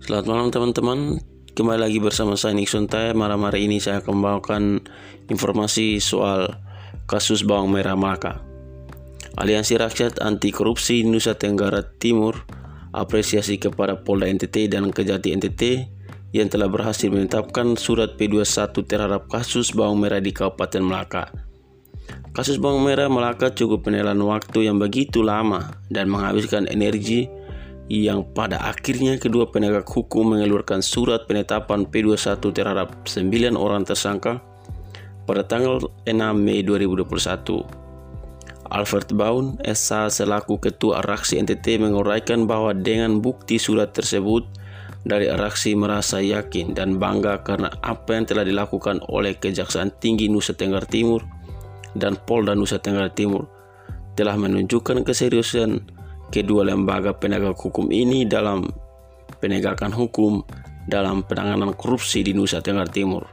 Selamat malam teman-teman. Kembali lagi bersama saya Nixon Tai Malam hari ini saya akan membawakan informasi soal kasus bawang merah Malaka Aliansi Rakyat Anti Korupsi Nusa Tenggara Timur apresiasi kepada Polda NTT dan Kejati NTT yang telah berhasil menetapkan surat P21 terhadap kasus bawang merah di Kabupaten Melaka. Kasus bawang merah Melaka cukup menelan waktu yang begitu lama dan menghabiskan energi yang pada akhirnya kedua penegak hukum mengeluarkan surat penetapan P21 terhadap 9 orang tersangka pada tanggal 6 Mei 2021. Alfred Baun, SA selaku Ketua Araksi NTT menguraikan bahwa dengan bukti surat tersebut dari Araksi merasa yakin dan bangga karena apa yang telah dilakukan oleh Kejaksaan Tinggi Nusa Tenggara Timur dan Polda Nusa Tenggara Timur telah menunjukkan keseriusan kedua lembaga penegak hukum ini dalam penegakan hukum dalam penanganan korupsi di Nusa Tenggara Timur.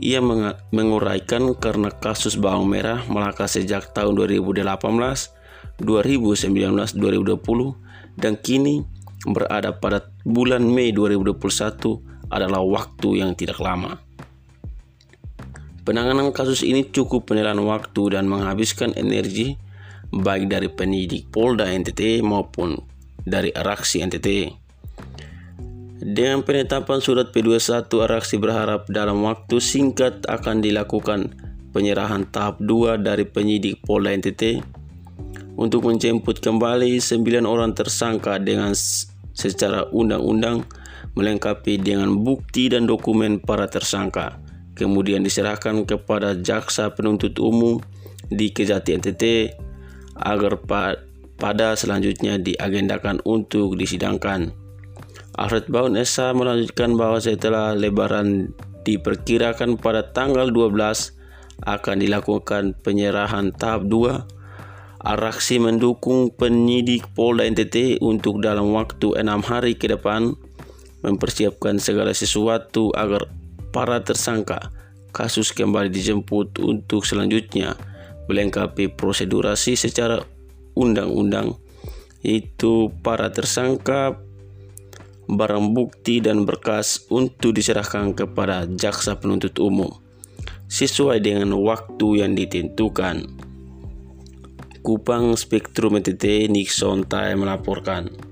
Ia menguraikan karena kasus bawang merah Melaka sejak tahun 2018, 2019, 2020 dan kini berada pada bulan Mei 2021 adalah waktu yang tidak lama. Penanganan kasus ini cukup menelan waktu dan menghabiskan energi baik dari penyidik Polda NTT maupun dari Araksi NTT. Dengan penetapan surat P21, Araksi berharap dalam waktu singkat akan dilakukan penyerahan tahap 2 dari penyidik Polda NTT untuk menjemput kembali 9 orang tersangka dengan secara undang-undang melengkapi dengan bukti dan dokumen para tersangka kemudian diserahkan kepada jaksa penuntut umum di Kejati NTT agar pada selanjutnya diagendakan untuk disidangkan. Alfred Baun Esa melanjutkan bahwa setelah lebaran diperkirakan pada tanggal 12 akan dilakukan penyerahan tahap 2 Araksi mendukung penyidik Polda NTT untuk dalam waktu enam hari ke depan mempersiapkan segala sesuatu agar para tersangka kasus kembali dijemput untuk selanjutnya melengkapi prosedurasi secara undang-undang yaitu para tersangka barang bukti dan berkas untuk diserahkan kepada jaksa penuntut umum sesuai dengan waktu yang ditentukan. Kupang Spektrum NTT Nixon Time melaporkan.